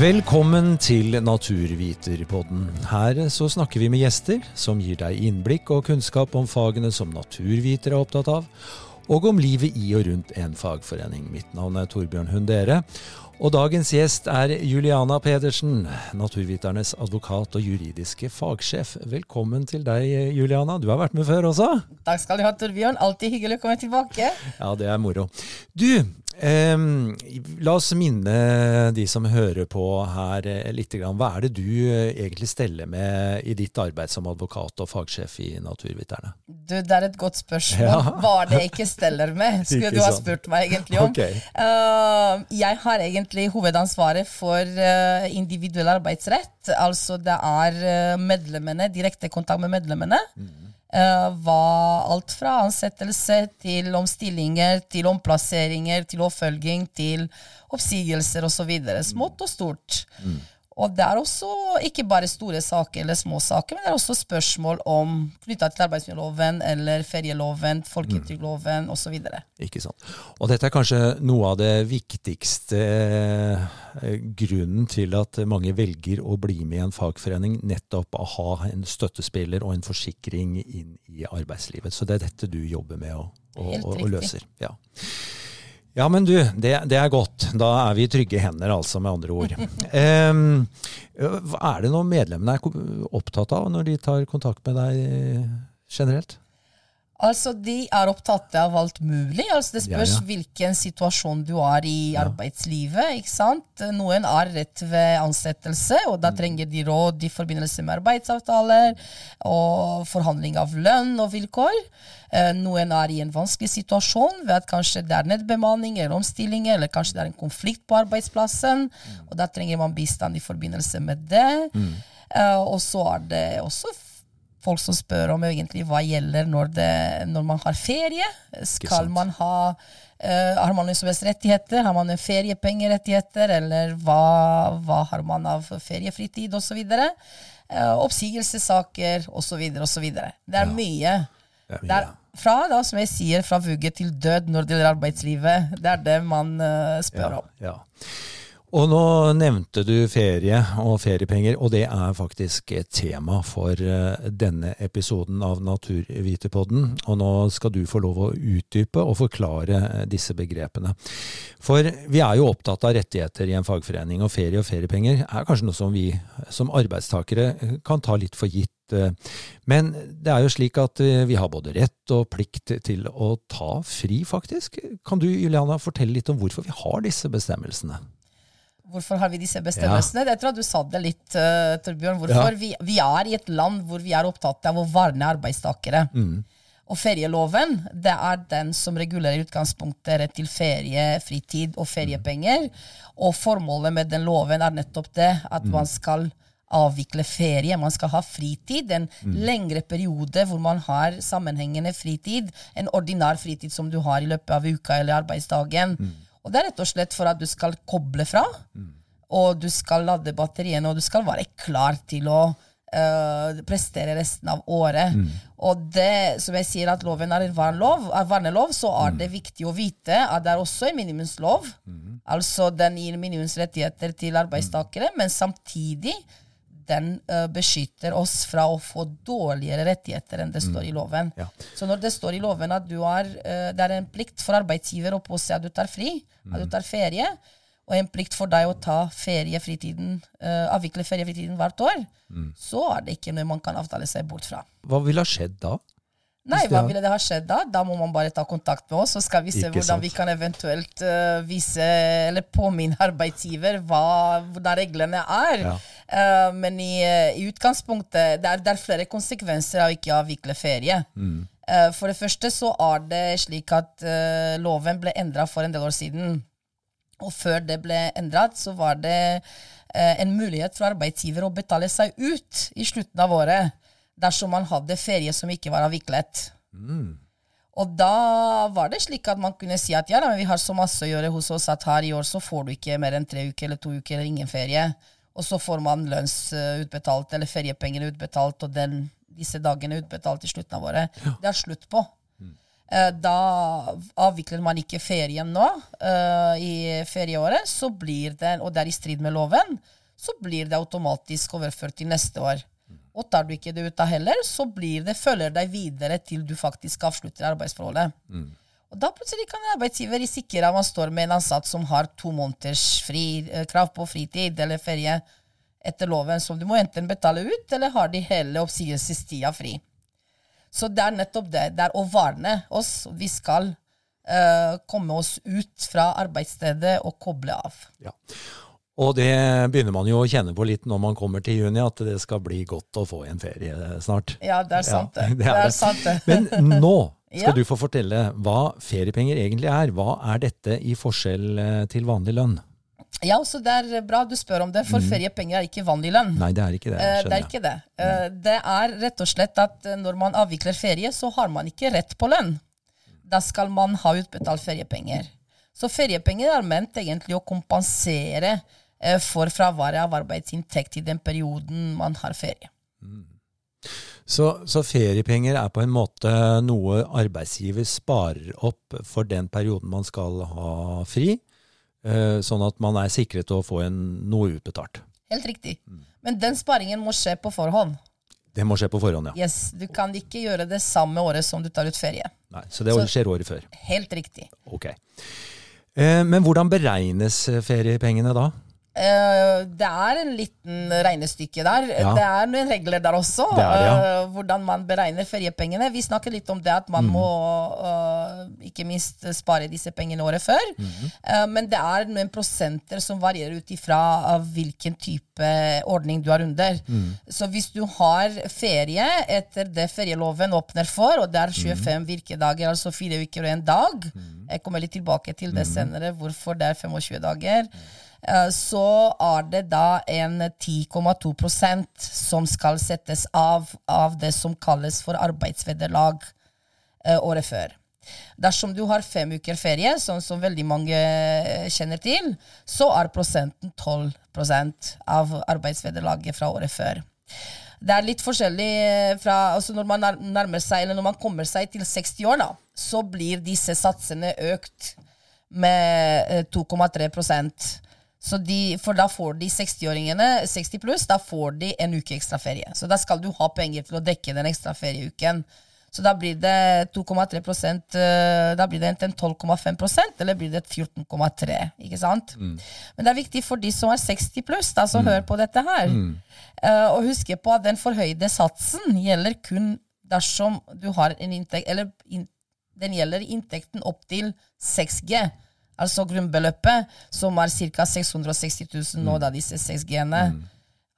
Velkommen til Naturviterpodden. Her så snakker vi med gjester som gir deg innblikk og kunnskap om fagene som naturvitere er opptatt av, og om livet i og rundt en fagforening. Mitt navn er Torbjørn Hundere, og dagens gjest er Juliana Pedersen, naturviternes advokat og juridiske fagsjef. Velkommen til deg, Juliana. Du har vært med før også? Takk skal du ha, Torbjørn. Alltid hyggelig å komme tilbake. Ja, det er moro. Du, Um, la oss minne de som hører på her eh, litt. Hva er det du eh, egentlig steller med i ditt arbeid som advokat og fagsjef i Naturviterne? Du, Det er et godt spørsmål. Ja. Hva er det jeg ikke steller med, skulle du ha spurt meg egentlig om. Okay. Uh, jeg har egentlig hovedansvaret for uh, individuell arbeidsrett. Altså det er medlemmene, direkte kontakt med medlemmene. Mm. Uh, var alt fra ansettelse til omstillinger, til omplasseringer, til oppfølging, til oppsigelser osv. Smått og stort. Mm. Og det er også ikke bare store saker eller små saker, men det er også spørsmål om knytta til arbeidsmiljøloven eller ferieloven, folketrygdloven mm. osv. Ikke sant. Og dette er kanskje noe av det viktigste eh, grunnen til at mange velger å bli med i en fagforening, nettopp å ha en støttespiller og en forsikring inn i arbeidslivet. Så det er dette du jobber med og, og, og, og løser. Ja. Ja, men du, det, det, er godt. Da er vi i trygge hender, altså, med andre ord. Um, er det noe medlemmene er opptatt av når de tar kontakt med deg generelt? Altså, De er opptatt av alt mulig. Altså, det spørs ja, ja. hvilken situasjon du er i ja. arbeidslivet. ikke sant? Noen er rett ved ansettelse, og da mm. trenger de råd i forbindelse med arbeidsavtaler og forhandling av lønn og vilkår. Eh, noen er i en vanskelig situasjon ved at kanskje det er nedbemanning eller omstillinger, eller kanskje det er en konflikt på arbeidsplassen, mm. og da trenger man bistand i forbindelse med det. Mm. Uh, og så er det også folk som spør om egentlig hva gjelder når, det, når man har ferie. Skal man ha uh, Har man rettigheter? Har man feriepengerettigheter? Eller hva, hva har man av feriefritid osv.? Uh, oppsigelsessaker osv. osv. Det er ja. mye. Det er mye. Det er fra, da, som jeg sier, fra vugge til død når det gjelder arbeidslivet. Det er det man uh, spør ja, om. Ja. Og nå nevnte du ferie og feriepenger, og det er faktisk et tema for eh, denne episoden av Naturvitepodden. Og nå skal du få lov å utdype og forklare eh, disse begrepene. For vi er jo opptatt av rettigheter i en fagforening, og ferie og feriepenger er kanskje noe som vi som arbeidstakere kan ta litt for gitt. Men det er jo slik at vi har både rett og plikt til å ta fri, faktisk. Kan du Juliana, fortelle litt om hvorfor vi har disse bestemmelsene? Hvorfor har vi disse bestemmelsene? Ja. Jeg tror du sa det litt, uh, Torbjørn. Hvorfor? Ja. Vi, vi, er i et land hvor vi er opptatt av å varne arbeidstakere. Mm. Og ferieloven det er den som regulerer utgangspunktet rett til ferie, fritid og feriepenger. Og formålet med den loven er nettopp det at mm. man skal avvikle ferie. Man skal ha fritid, en mm. lengre periode hvor man har sammenhengende fritid. En ordinær fritid som du har i løpet av uka eller arbeidsdagen. Mm. Og det er rett og slett for at du skal koble fra, mm. og du skal lade batteriene, og du skal være klar til å uh, prestere resten av året. Mm. Og det, som jeg sier at loven er en vernelov, er vernelov så er mm. det viktig å vite at det er også en minimumslov. Mm. Altså den gir minimumsrettigheter til arbeidstakere, men samtidig den uh, beskytter oss fra å få dårligere rettigheter enn det står i mm. loven. Ja. Så når det står i loven at har, uh, det er en plikt for arbeidsgiver å påse at du tar fri, mm. at du mm. tar ferie, og en plikt for deg å ta feriefritiden, uh, avvikle feriefritiden hvert år, mm. så er det ikke noe man kan avtale seg bort fra. Hva ville ha skjedd da? Nei, hva ville det ha skjedd da? Da må man bare ta kontakt med oss, så skal vi se Ikke hvordan sant. vi kan eventuelt uh, vise eller påminne arbeidsgiver hva, hvordan reglene er. Ja. Uh, men i, uh, i utgangspunktet det er, det er, flere konsekvenser av ikke å avvikle ferie. Mm. for det første så er det slik at loven ble endra for en del år siden. Og før det ble endret, så var det en mulighet for arbeidsgiver å betale seg ut i slutten av året dersom man hadde ferie som ikke var avviklet. Mm. Og da var det slik at man kunne si at ja, vi har så masse å gjøre hos oss at her i år så får du ikke mer enn tre uker eller to uker eller ingen ferie. Og så får man lønnsutbetalt eller feriepengene utbetalt, og den, disse dagene utbetalt i slutten av året. Ja. Det er slutt på. Mm. Eh, da avvikler man ikke ferien nå uh, i ferieåret, så blir det, og det er i strid med loven, så blir det automatisk overført til neste år. Og tar du ikke det ut da heller, så blir det, følger deg videre til du faktisk avslutter arbeidsforholdet. Mm. Og da plutselig kan en arbeidsgiver risikere at man står med en ansatt som har to måneders fri, eh, krav på fritid eller ferie etter loven, som du må enten betale ut, eller har de hele oppsigelsestida fri. Så det er nettopp det. Det er å varne oss. Vi skal uh, komme oss ut fra arbeidsstedet og koble av. Ja. Og det begynner man jo å kjenne på litt når man kommer til juni, at det skal bli godt å få en ferie snart. Ja, det er sant, ja, det. det, er det. Er sant det. Men nå skal ja. du få fortelle hva feriepenger egentlig er. Hva er dette i forskjell eh, til vanlig lønn? Ja, så Det er bra du spør om det, for mm. feriepenger er ikke vanlig lønn. Nei, Det er ikke det. Uh, det er ikke det. Uh, det er rett og slett at når man avvikler ferie, så har man ikke rett på lønn. Da skal man ha utbetalt feriepenger. Så feriepenger er ment egentlig å kompensere for fraværet av arbeidsinntekt i den perioden man har ferie. Mm. Så, så, feriepenger er på en måte noe arbeidsgiver sparer opp for den perioden man skal ha fri, Eh, sånn at man er sikret å få en, noe utbetalt. Helt riktig. Men den sparingen må skje på forhånd. Det må skje på forhånd, ja. Yes, Du kan ikke gjøre det samme året som du tar ut ferie. Nei, Så det så, skjer året før? Helt riktig. Ok. Eh, men hvordan beregnes feriepengene da? Uh, det er en liten regnestykke der. Ja. Det er noen regler der også. Det det, ja. uh, hvordan man beregner feriepengene. Vi snakker litt om det at man mm. må uh, ikke minst spare disse pengene året før. Mm. men det er noen prosenter som varierer ut ifra hvilken type ordning du er under. Mm. Så hvis du har ferie etter det ferieloven åpner for, og det er 25 mhm. virkedager, altså fire uker og en dag mhm. Jeg kommer litt tilbake til det mhm. senere, hvorfor det er 25 dager. Eh, så er det da en 10,2% som skal settes av av det som kalles for arbeidsvederlag eh, året før. Dersom du har fem uker ferie, sånn som veldig mange eh, kjenner til, så er prosenten 12% av arbeidsvederlaget fra året før. Det er litt forskjellig fra altså Når man nærmer seg, eller når man kommer seg til 60 år, da, så blir disse satsene økt med 2,3 de, for da får de 60-åringene 60 pluss, da får de en uke ekstra ferie. Så da skal du ha penger til å dekke den ekstra ferieuken. Så da blir det 2,3 eh, Da blir det enten 12,5% eller blir det 14,3 ikke sant? Mm. Men det er viktig for de som er 60 pluss, da, som mm. hører på dette her, mm. uh, å huske på at den forhøyde satsen gjelder kun dersom du har en inntekt Eller in, den gjelder inntekten opp til 6G altså grunnbeløpet, som er ca. 660 000 nå, da disse 6G-ene. Mm.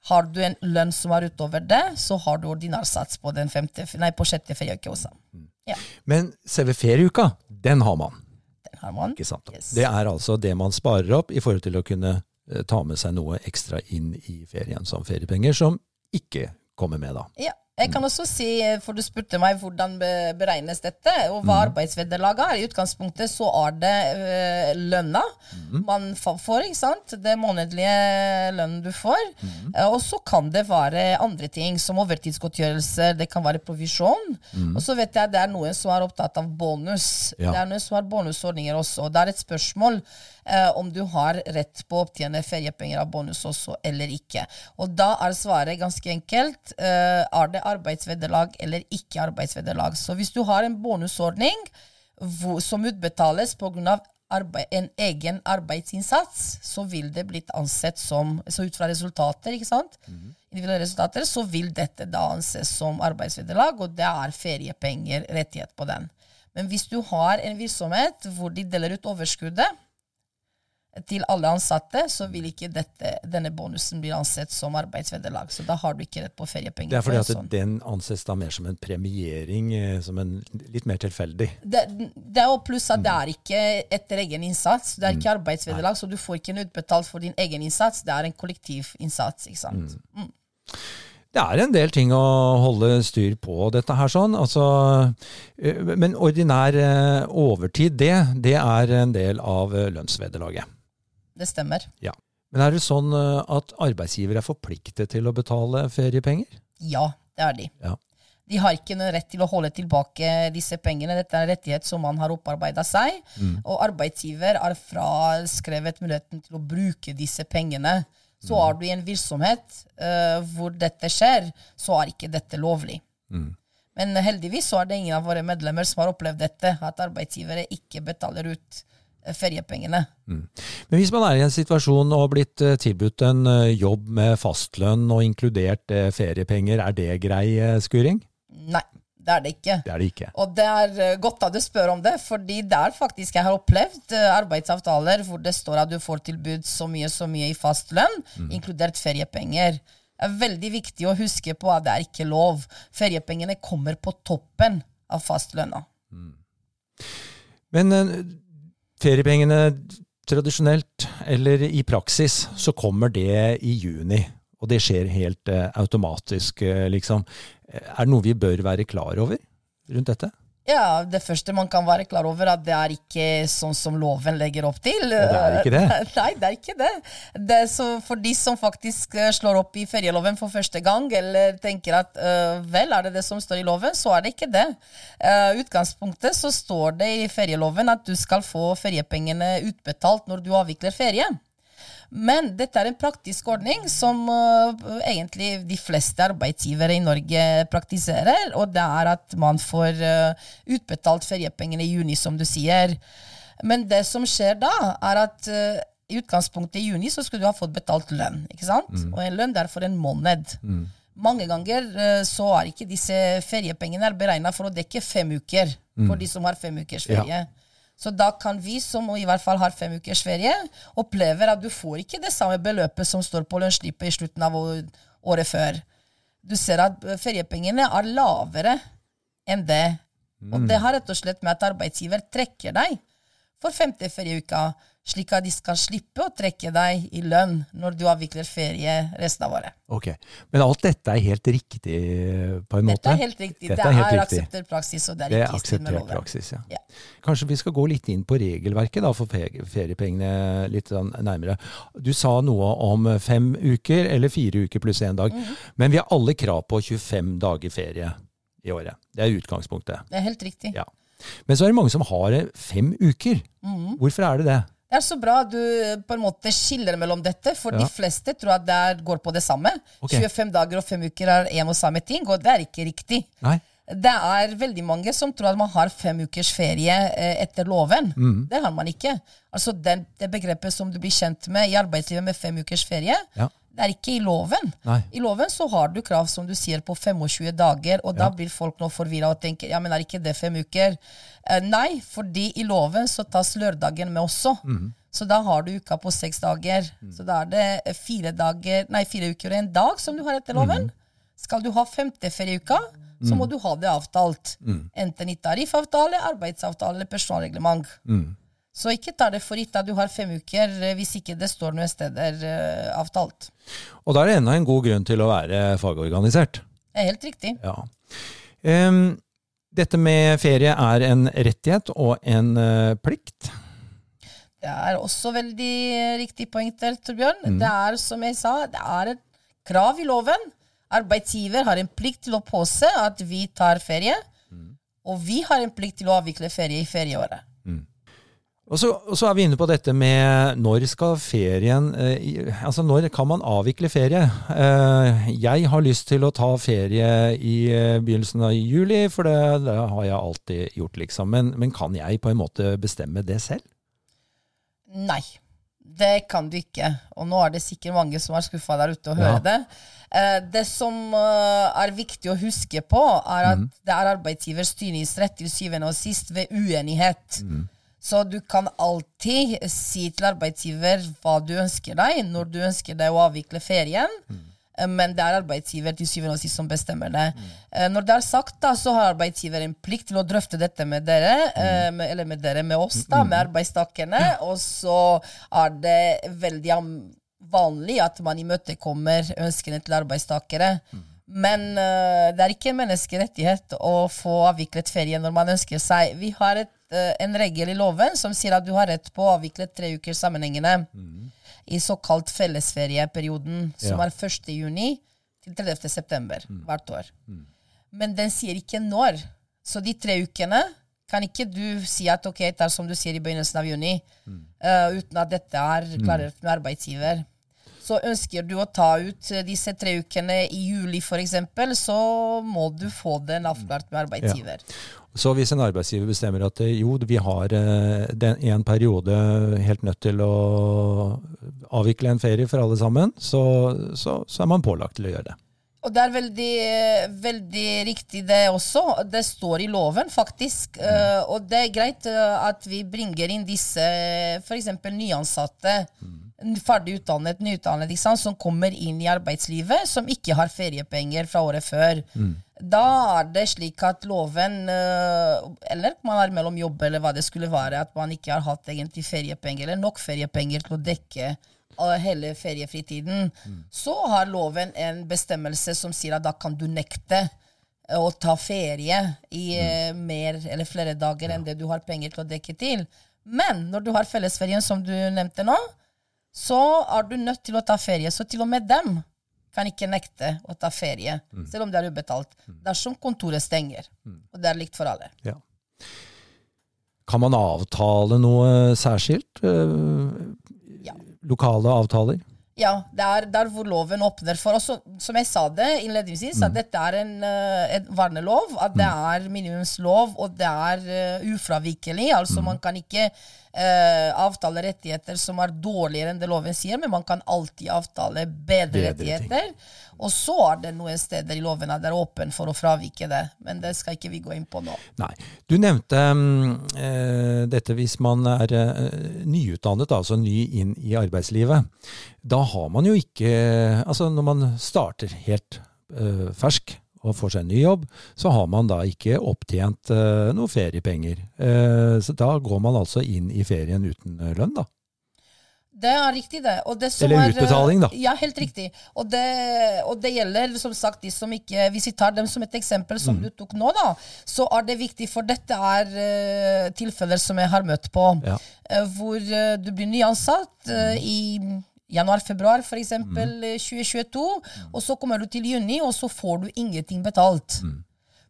Har du en lønn som er utover det, så har du ordinarsats på, den femte, nei, på sjette ferieuke også. Mm. Ja. Men selve ferieuka, den har man. Den har man. Ikke sant? Yes. Det er altså det man sparer opp i forhold til å kunne eh, ta med seg noe ekstra inn i ferien som feriepenger, som ikke kommer med da. Ja. Jeg kan også si, for du spurte meg hvordan beregnes dette, og hva arbeidsvederlaget er. I utgangspunktet så er det øh, lønna mm. man får, ikke sant? Det månedlige lønnen du får. Mm. Og så kan det være andre ting, som overtidsgodtgjørelser, det kan være provisjon. Og så vet jeg det er noen som er opptatt av bonus. Det er noen som har bonusordninger også. Det er et spørsmål eh, om du har rett på å opptjene feriepenger av bonus også eller ikke. Og da er svaret ganske enkelt. Eh, er det arbeidsvederlag eller ikke arbeidsvederlag? Så hvis du har en bonusordning hvor, som utbetales pga. en egen arbeidsinnsats, så vil det blitt ansett som Så ut fra resultater, ikke sant? Mm. individuelle resultater, så vil dette da anses som arbeidsvederlag, og det er feriepenger, rettighet på den. Men hvis du har en virksomhet hvor de deler ut overskuddet, til alle ansatte, så vil ikke dette, denne bonusen bli ansett som arbeidsvederlag. Så da har du ikke rett på feriepenger. Det er fordi at sånn. den anses da mer som en premiering, eh, som en litt mer tilfeldig? Det, det er pluss at det er ikke etter egen innsats. Det er ikke mm. arbeidsvederlag, så du får ikke en utbetalt for din egen innsats. Det er en kollektiv innsats. ikke sant? Mm. Mm. Det er en del ting å holde styr på dette her, sånn. Altså, eh, men ordinær eh, overtid, det, det er en del av lønnsvederlaget. Det stemmer. Ja. Men er det sånn eh, at arbeidsgiver er forpliktet til å betale feriepenger? Ja, det er de. Ja. De har ikke noen rett til å holde tilbake disse pengene. Dette er en rettighet som man har opparbeida seg. Og arbeidsgiver er fraskrevet muligheten til å bruke disse pengene. Så er du i en virksomhet uh, hvor dette skjer, så er ikke dette lovlig. Men heldigvis så er det ingen av våre medlemmer som har opplevd dette, at arbeidsgivere ikke betaler ut feriepengene. Men hvis man er i en situasjon og har blitt eh, tilbudt en eh, jobb med fastlønn og inkludert eh, feriepenger, er det grei skuring? Nei, det er det ikke. Det er det ikke. Og det er godt at du spør om det, fordi det er faktisk jeg har opplevd arbeidsavtaler hvor det står at du får tilbud så mye så mye i fast lønn, inkludert feriepenger. Det er veldig viktig å huske på at det er ikke lov. Feriepengene kommer på toppen av fastlønna. Men eh, feriepengene tradisjonelt, eller i praksis, så kommer det i juni. Og det skjer helt eh, automatisk, eh, liksom. Eh, Er det noe vi bør være klar over rundt dette? Ja, Det første man kan være klar over, at det er ikke sånn som loven legger opp til. det er ikke det? Nei, det er ikke det. det er så for de som faktisk eh, slår opp i ferieloven for første gang, eller tenker at øh, vel, er det det som står i loven, så er det ikke det. Uh, utgangspunktet så står det i ferieloven at du skal få feriepengene utbetalt når du avvikler ferie. Men dette er en praktisk ordning som uh, egentlig de fleste arbeidsgivere i Norge praktiserer, og det er at man får uh, utbetalt feriepengene i juni, som du sier. Men det som skjer da, er at uh, i utgangspunktet i juni så skulle du ha fått betalt lønn. ikke sant? Og en lønn der er for en måned. Mange ganger så er ikke disse feriepengene beregna for å dekke fem uker for de som har fem ukers ferie. Så da kan vi som i hvert fall har fem ukers ferie, oppleve at du får ikke det samme beløpet som står på lønnsslippet i slutten av året før. Du ser at eh, feriepengene er lavere enn det. Og det har rett og slett med at arbeidsgiver trekker deg for femte ferieuka, slik at de skal slippe å trekke deg i lønn når du avvikler ferie resten av året. Ok, Men alt dette er helt riktig på en måte? Dette er helt riktig. Dette det er er, akseptert praksis, og det er Det er akseptert praksis, ja. Ja. Kanskje vi skal gå litt inn på regelverket da, for feriepengene litt sånn nærmere. Du sa noe om fem uker, eller fire uker pluss én dag. Mhm. Men vi har alle krav på 25 dager ferie i året. Det er utgangspunktet. Det er helt riktig. Ja. Men så er det mange som har fem uker. Mhm. Hvorfor er det det? Det er så bra du på en måte skiller mellom dette, for Ja. de fleste tror at det går på det samme. Okay. 25 dager og 5 uker er én og samme ting, og det er ikke riktig. Nei? Det er veldig mange som tror at man har fem ukers ferie eh, etter loven. Mm. Det har man ikke. Altså den, Det begrepet som du blir kjent med i arbeidslivet med fem ukers ferie, Ja. Det er ikke i loven. Nei. I loven så har du krav som du sier på 25 dager, og da Ja. blir folk nå forvirra og tenker ja, men er ikke det fem uker? Eh, nei, fordi i loven så tas lørdagen med også. Mm. Så da har du uka på seks dager. Mm. Så da er det eh, fire, dager, nei, fire uker og en dag som du har etter loven. loven. Skal du ha femte ferieuka, så Mm. må du ha det avtalt. Enten i tariffavtale, arbeidsavtale eller personalreglement. Mm. Så ikke ta det for gitt at du har fem uker eh, hvis ikke det står noen steder eh, avtalt. Og da er det enda en god grunn til å være fagorganisert. Det er helt riktig. Ja. Um, dette med ferie er en rettighet og en uh, plikt. Det er også veldig riktig poengtert, Torbjørn. Det er som jeg sa, det er et krav i loven. Arbeidsgiver har en plikt til å påse at vi tar ferie. Og vi har en plikt til å avvikle ferie i ferieåret. Og så, og så er vi inne på dette med når skal ferien eh, Altså når kan man avvikle ferie? Eh, jeg har lyst til å ta ferie i eh, begynnelsen av juli, for det, det har jeg alltid gjort, liksom. Men, men kan jeg på en måte bestemme det selv? Nei, det kan du ikke. Og nå er det sikkert mange som er skuffa der ute og Ja. det. Eh, Det som eh, er viktig å huske på, er at det er arbeidsgivers styringsrett til syvende og sist ved uenighet. Så du kan alltid si til arbeidsgiver hva du ønsker deg, når du ønsker deg å avvikle ferien. Mm. Men det er arbeidsgiver til syvende og sist som bestemmer det. Mm. Når det er sagt, da, så har arbeidsgiver en plikt til å drøfte dette med dere, mm. med, eller med dere, med oss, da, med arbeidstakerne. Og så er det veldig vanlig at man imøtekommer ønskene til arbeidstakere. Men uh, det er ikke en menneskerettighet å få avviklet ferie når man ønsker seg. Vi har et, eh, en regel i loven som sier at du har rett på å avvikle tre uker sammenhengende i såkalt fellesferieperioden, som Ja. er 1. juni til 30. september hvert år. men den sier ikke når. Så de tre ukene kan ikke du si at ok, det er som du sier i begynnelsen av juni, uh, uten at dette er klarert med arbeidsgiver. Så ønsker du å ta ut eh, disse tre ukene i juli f.eks., så må du få den avklart med arbeidsgiver. Så hvis en arbeidsgiver bestemmer at eh, jo, vi har i den, en periode helt nødt til å avvikle en ferie for alle sammen, så, så, så er man pålagt til å gjøre det. Og det er veldig, veldig, riktig, det også. Det står i loven, faktisk. Mm. Uh, og det er greit at vi bringer inn disse f.eks. nyansatte. Mm ferdig utdannet, nyutdannet som kommer inn i arbeidslivet, som ikke har feriepenger fra året før. Mm. Da er det slik at loven eh, Eller man er mellom jobb, eller hva det skulle være, at man ikke har hatt egentlig feriepenger, eller nok feriepenger til å dekke eh, hele feriefritiden. Mm. Så har loven en bestemmelse som sier at da kan du nekte eh, å ta ferie i mm. mer eller flere dager ja. enn det du har penger til å dekke til. Men når du har fellesferien, som du nevnte nå, så er du nødt til å ta ferie. Så til og med dem kan ikke nekte å ta ferie, mm. selv om det er ubetalt, mm. dersom kontoret stenger. Mm. Og det er likt for alle. Ja. Kan man avtale noe særskilt? Ja. Lokale avtaler? Ja, det er der hvor loven åpner for oss. Som jeg sa det innledningsvis, mm. at dette er en, eh, en vernelov. At det mm. er minimumslov, og det er uh, ufravikelig. Altså mm. man kan ikke uh, avtale rettigheter som er dårligere enn det loven sier, men man kan alltid avtale bedre, bedre rettigheter. Ting. Og så er det noen steder i loven at det er åpen for å fravike det. Men det skal ikke vi gå inn på nå. Nei. Du nevnte uh, dette hvis man er uh, nyutdannet, altså ny inn i arbeidslivet. Da har man jo ikke Altså når man starter helt uh, fersk og får seg en ny jobb, så har man da ikke opptjent uh, noe feriepenger. Uh, så da går man altså inn i ferien uten lønn, da. Det er riktig, det. det Eller utbetaling, da. Ja, helt riktig. Og det, og det, gjelder som sagt de som ikke Hvis vi tar dem som et eksempel, som mm. du tok nå, da, så er det viktig, for dette er uh, tilfeller som jeg har møtt på, ja. uh, hvor uh, du blir nyansatt i januar-februar, f.eks. Mm. 2022, og så kommer du til juni, og så får du ingenting betalt. Mm.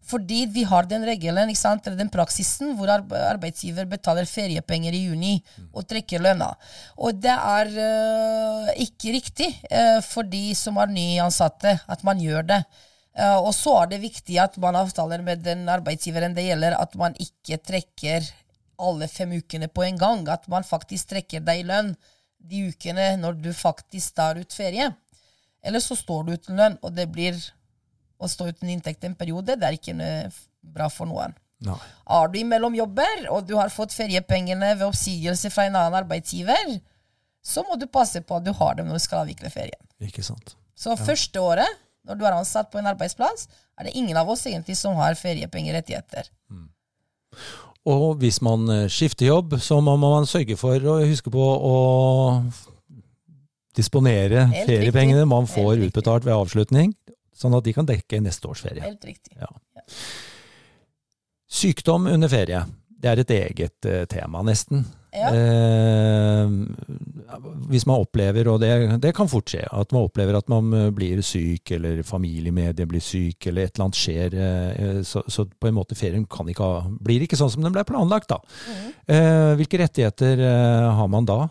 Fordi vi har den regelen, ikke sant, den praksisen hvor arbeidsgiver betaler feriepenger i juni og trekker lønna. Og det er uh, ikke riktig uh, for de som er nyansatte, at man gjør det. Uh, og så er det viktig at man avtaler med den arbeidsgiveren det gjelder, at man ikke trekker alle fem ukene på en gang. At man faktisk trekker deg i lønn de ukene når du faktisk tar ut ferie. Eller så står du uten lønn, og det blir å stå uten inntekt en periode, det er ikke bra for noen. Nei. Er du imellom jobber, og du har fått feriepengene ved oppsigelse fra en annen arbeidsgiver, så må du passe på at du har dem når du skal avvikle ferien. Ikke sant. Så ja. første året, når du er ansatt på en arbeidsplass, er det ingen av oss egentlig som har feriepengerettigheter. Mm. Og hvis man eh, skifter jobb, så må man sørge for å huske på å disponere feriepengene man får utbetalt ved avslutning. Sånn at de kan dekke neste års ferie. Helt riktig. Ja. Sykdom under ferie, det er et eget uh, tema, nesten. Ja. Eh, hvis man opplever, og det, det, kan fort skje, at man opplever at man eh, blir syk, eller familiemedie blir syk, eller et eller annet skjer, eh, så, så, på en måte ferien ikke ha, blir ikke sånn som den ble planlagt. da. Mm. Eh, hvilke rettigheter eh, har man da?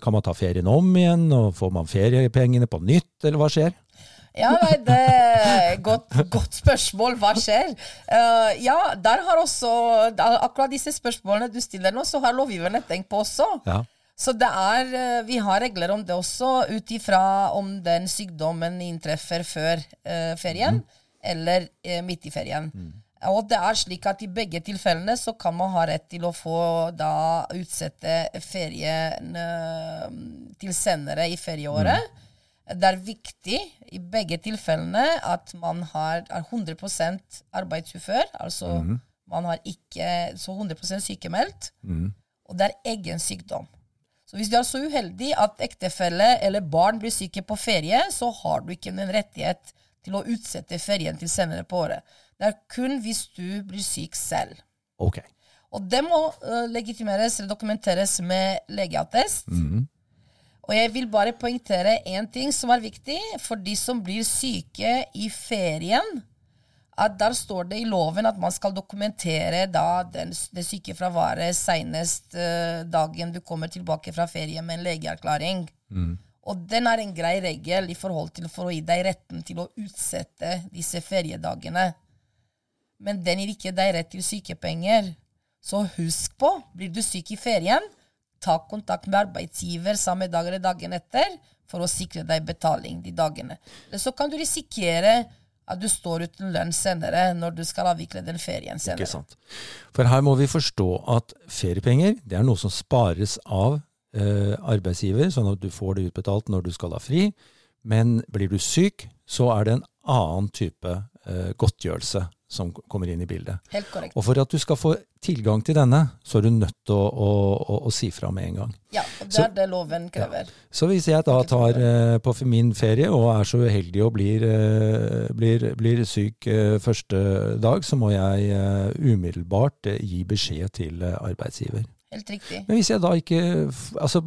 kan man ta ferien om igjen, og får man feriepengene på nytt, eller hva skjer? Ja, nei, det er godt, godt spørsmål. Hva skjer? Uh, ja, der har også Akkurat disse spørsmålene du stiller nå, så har lovgiverne tenkt på også. Ja. Så det er, uh, vi har regler om det også, ut ifra om den sykdommen inntreffer før uh, ferien mm. eller midt i ferien. Mm. Og det er slik at i begge tilfellene så kan man ha rett til å få da utsette ferien til senere i ferieåret. Mm. Det er viktig i begge tilfellene at man har, er 100% arbeidsufør. Altså mm. man har ikke så 100 sykemeldt. Mm. Og det er egen sykdom. Så hvis du er så uheldig at ektefelle eller barn blir syke på ferie, så har du ikke en rettighet til å utsette ferien til senere på året. Det er kun hvis du blir syk selv. Okay. Og det må uh, legitimeres eller dokumenteres med legeattest. Mm. Og jeg vil bare poengtere én ting som er viktig for de som blir syke i ferien, at der står det i loven at man skal dokumentere da den, det sykefraværet senest uh, dagen du kommer tilbake fra ferie med en legeerklæring. Mm. Og den er en grei regel i forhold til for å gi deg retten til å utsette disse feriedagene. Men den gir ikke deg rett til sykepenger. Så husk på, blir du syk i ferien, ta kontakt med arbeidsgiver samme dag eller dagen etter for å sikre deg betaling de dagene. Eller så kan du risikere at du står uten lønn senere når du skal avvikle den ferien senere. Ikke sant. For her må vi forstå at feriepenger det er noe som spares av eh, arbeidsgiver, sånn at du får det utbetalt når du skal ha fri. Men blir du syk, så er det en annen type godtgjørelse som kommer inn i bildet. Helt korrekt. Og for at du skal få tilgang til denne, så er du nødt til å, å, å, å si fra med en gang. Ja, og det er det loven krever. Ja. Så hvis jeg da tar eh, på min ferie og er så uheldig og blir, eh, blir, blir syk eh, første dag, så må jeg umiddelbart gi beskjed til arbeidsgiver. Helt riktig. Men hvis jeg da ikke altså,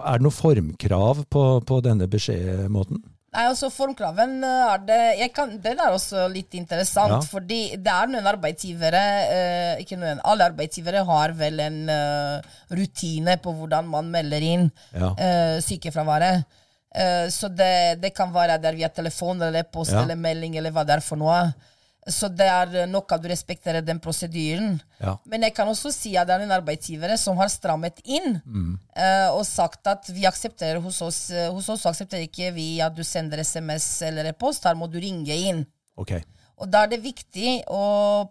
Er det noe formkrav på, på denne beskjedmåten? Nei, altså Formkraven eh, er det kan, Den er også litt interessant. Ja. fordi det er noen arbeidsgivere eh, ikke noen, Alle arbeidsgivere har vel en uh, rutine på hvordan man melder inn ja. uh, sykefraværet. Uh, så det, det, kan være der via telefon eller post ja. eller melding eller hva det er for noe. Så det er nok at du respekterer den prosedyren. Ja. Men jeg kan også si at det er en arbeidsgivere som har strammet inn mm. uh, og sagt at vi aksepterer hos oss uh, hos oss aksepterer ikke vi at du sender SMS eller e-post. Her må du ringe inn. Okay. Og da er det viktig å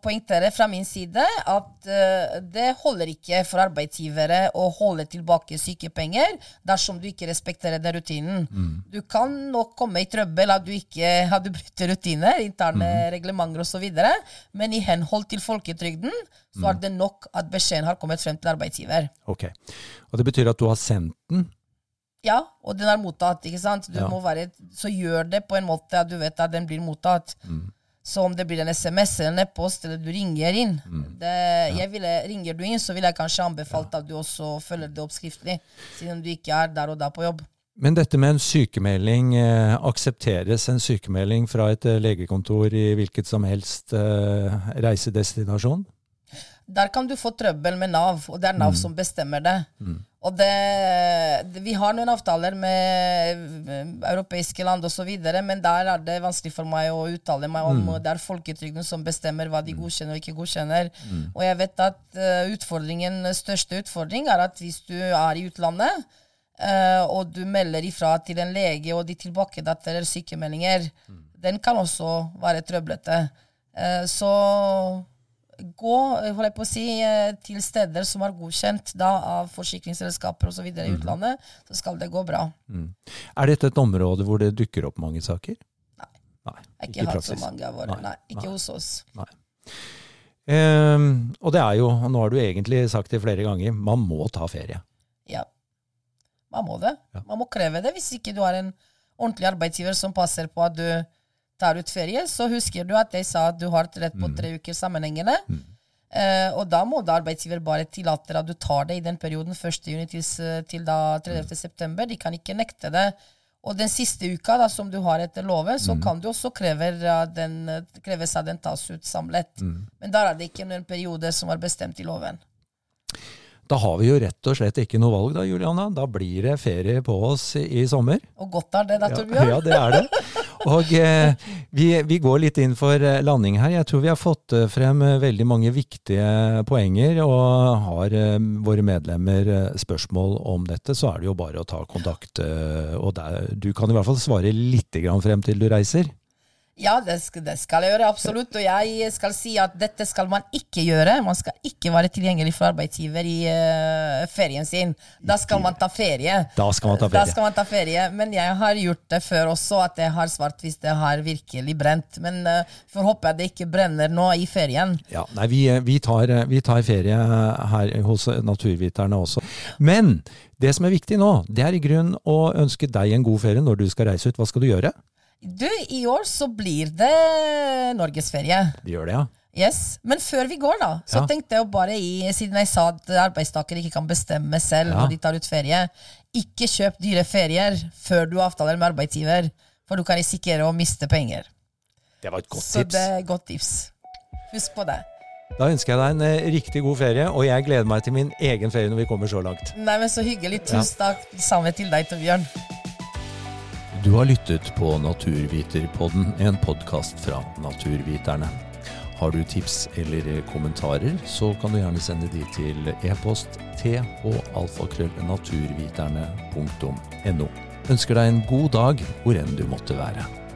poengtere fra min side at uh, det holder ikke for arbeidsgivere å holde tilbake sykepenger dersom du ikke respekterer den rutinen. Mm. Du kan nok komme i trøbbel at du ikke hadde brutt rutiner, interne mm. reglementer osv., men i henhold til folketrygden så mm. er det nok at beskjeden har kommet frem til arbeidsgiver. Ok. Og det betyr at du har sendt den? Ja, og den er mottatt. ikke sant? Ja. Være, så gjør det på en måte at du vet at den blir mottatt. Mm. Så om det blir en SMS eller en e-post, eller du ringer inn mm. det, ja. ville, Ringer du inn, så ville jeg kanskje anbefalt ja. at du også følger det opp skriftlig, siden du ikke er der og da på jobb. Men dette med en sykemelding, eh, aksepteres en sykemelding fra et eh, legekontor i hvilket som helst eh, reisedestinasjon? Der kan du få trøbbel med Nav, og det er Nav mm. som bestemmer det. Mm. Og det, det, Vi har noen avtaler med europeiske land osv., men der er det vanskelig for meg å uttale meg om. Mm. Det er folketrygden som bestemmer hva de mm. godkjenner og ikke godkjenner. Mm. Og jeg vet at uh, utfordringen, største utfordring er at hvis du er i utlandet, uh, og du melder ifra til en lege, og de tilbakedaterer sykemeldinger, mm. den kan også være trøblete. Uh, så gå eh, holdt jeg på å si, eh, til steder som er godkjent da, av forsikringsselskaper osv. i mm. utlandet, så skal det gå bra. Mm. Er dette et område hvor det dukker opp mange saker? Nei. Nei ikke, ikke hatt så mange av våre. Nei, Nei ikke Nei. hos oss. Nei. Um, og det er jo, og nå har du egentlig sagt det flere ganger, man må ta ferie. Ja. Man må det. Ja. Man må kreve det hvis ikke du har en ordentlig arbeidsgiver som passer på at du tar ut ferie, så husker du at jeg sa at du har rett på mm. tre uker sammenhengende. Mm. Uh, og da må da arbeidsgiver bare tillate at du tar det i den perioden 1. juni til, til da 30. Mm. september. De kan ikke nekte det. Og den siste uka da, som du har etter loven, så mm. kan du også kreve den, kreves at den tas ut samlet. Mm. Men da er det ikke noen periode som er bestemt i loven. Da har vi jo rett og slett ikke noe valg, da, Juliana. Da blir det ferie på oss i, i sommer. Og godt er det, da, Torbjørn. Ja, ja, det er det. Og eh, vi, vi, går litt inn for eh, landing her. Jeg tror vi har fått eh, frem eh, veldig mange viktige poenger. Og har eh, våre medlemmer spørsmål om dette, så er det jo bare å ta kontakt. Og der, du kan i hvert fall svare litt frem til du reiser. Ja, det skal, det skal, jeg gjøre, absolutt. Og jeg skal si at dette skal man ikke gjøre. Man skal ikke være tilgjengelig for arbeidsgiver i uh, ferien sin. Da skal man ta ferie. Da skal man ta ferie. Da skal man ta ferie. Men jeg har gjort det før også, at jeg har svart hvis det har virkelig brent. Men uh, får håpe det ikke brenner nå i ferien. Ja, nei, vi, vi, tar, vi tar ferie her hos Naturviterne også. Men det som er viktig nå, det er i grunn å ønske deg en god ferie når du skal reise ut. Hva skal du gjøre? Du, i år så blir det norgesferie. Det gjør det, ja. Yes. Men før vi går, da, så ja. tenkte jeg jo bare i, siden jeg sa at arbeidstakere ikke kan bestemme selv ja. når de tar ut ferie, ikke kjøp dyre ferier før du avtaler med arbeidsgiver, for du kan risikere å miste penger. Det var et godt Så tips. det er godt tips. Husk på det. Da ønsker jeg deg en eh, riktig god ferie, og jeg gleder meg til min egen ferie når vi kommer så langt. Nei, men Så hyggelig. Tusen takk. Samme til deg, Torbjørn. Du har lyttet på Naturviterpodden, en podkast fra Naturviterne. Har du tips eller kommentarer, så kan du gjerne sende de til e-post thalfakrøllnaturviterne.no. Ønsker deg en god dag hvor enn du måtte være.